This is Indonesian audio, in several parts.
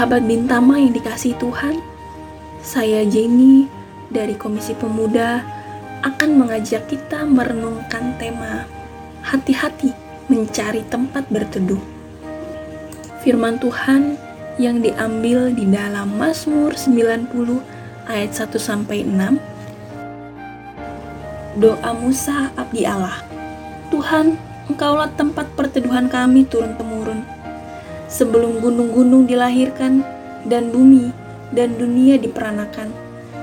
Sahabat Bintama yang dikasih Tuhan, saya Jenny dari Komisi Pemuda akan mengajak kita merenungkan tema hati-hati mencari tempat berteduh. Firman Tuhan yang diambil di dalam Mazmur 90 ayat 1 sampai 6. Doa Musa abdi Allah. Tuhan, Engkaulah tempat perteduhan kami turun-temurun sebelum gunung-gunung dilahirkan dan bumi dan dunia diperanakan,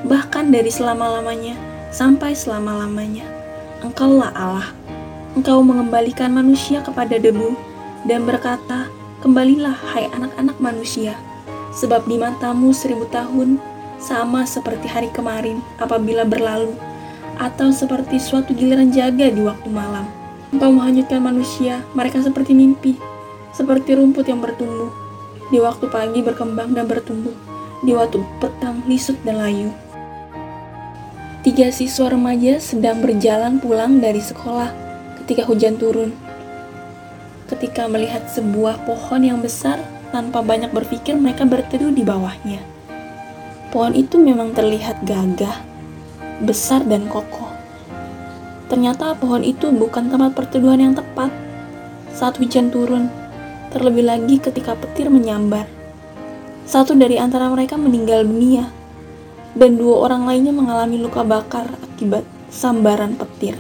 bahkan dari selama-lamanya sampai selama-lamanya. Engkaulah Allah. Engkau mengembalikan manusia kepada debu dan berkata, Kembalilah hai anak-anak manusia, sebab di matamu seribu tahun sama seperti hari kemarin apabila berlalu, atau seperti suatu giliran jaga di waktu malam. Engkau menghanyutkan manusia, mereka seperti mimpi, seperti rumput yang bertumbuh. Di waktu pagi berkembang dan bertumbuh, di waktu petang lisut dan layu. Tiga siswa remaja sedang berjalan pulang dari sekolah ketika hujan turun. Ketika melihat sebuah pohon yang besar, tanpa banyak berpikir mereka berteduh di bawahnya. Pohon itu memang terlihat gagah, besar dan kokoh. Ternyata pohon itu bukan tempat perteduhan yang tepat. Saat hujan turun, terlebih lagi ketika petir menyambar. Satu dari antara mereka meninggal dunia, dan dua orang lainnya mengalami luka bakar akibat sambaran petir.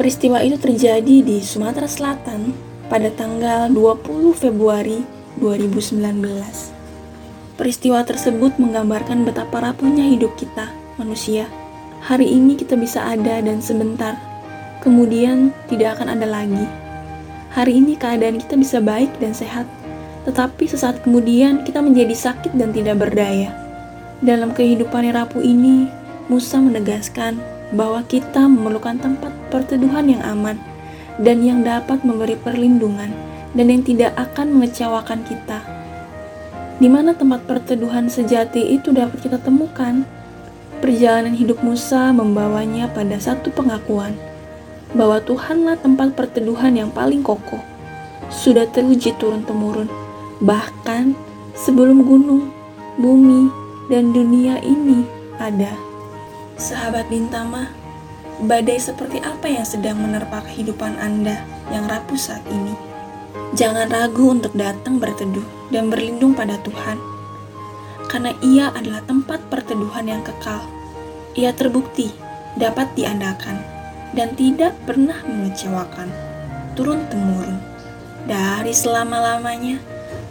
Peristiwa itu terjadi di Sumatera Selatan pada tanggal 20 Februari 2019. Peristiwa tersebut menggambarkan betapa rapuhnya hidup kita, manusia. Hari ini kita bisa ada dan sebentar, kemudian tidak akan ada lagi. Hari ini keadaan kita bisa baik dan sehat, tetapi sesaat kemudian kita menjadi sakit dan tidak berdaya. Dalam kehidupan yang rapuh ini, Musa menegaskan bahwa kita memerlukan tempat perteduhan yang aman dan yang dapat memberi perlindungan dan yang tidak akan mengecewakan kita. Di mana tempat perteduhan sejati itu dapat kita temukan? Perjalanan hidup Musa membawanya pada satu pengakuan bahwa Tuhanlah tempat perteduhan yang paling kokoh, sudah teruji turun-temurun, bahkan sebelum gunung, bumi, dan dunia ini ada. Sahabat Bintama, badai seperti apa yang sedang menerpa kehidupan Anda yang rapuh saat ini? Jangan ragu untuk datang berteduh dan berlindung pada Tuhan, karena Ia adalah tempat perteduhan yang kekal. Ia terbukti dapat diandalkan dan tidak pernah mengecewakan, turun-temurun, dari selama-lamanya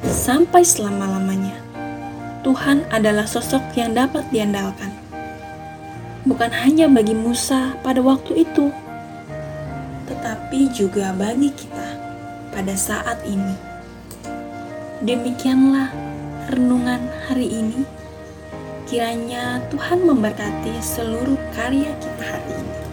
sampai selama-lamanya. Tuhan adalah sosok yang dapat diandalkan. Bukan hanya bagi Musa pada waktu itu, tetapi juga bagi kita pada saat ini. Demikianlah renungan hari ini. Kiranya Tuhan memberkati seluruh karya kita hari ini.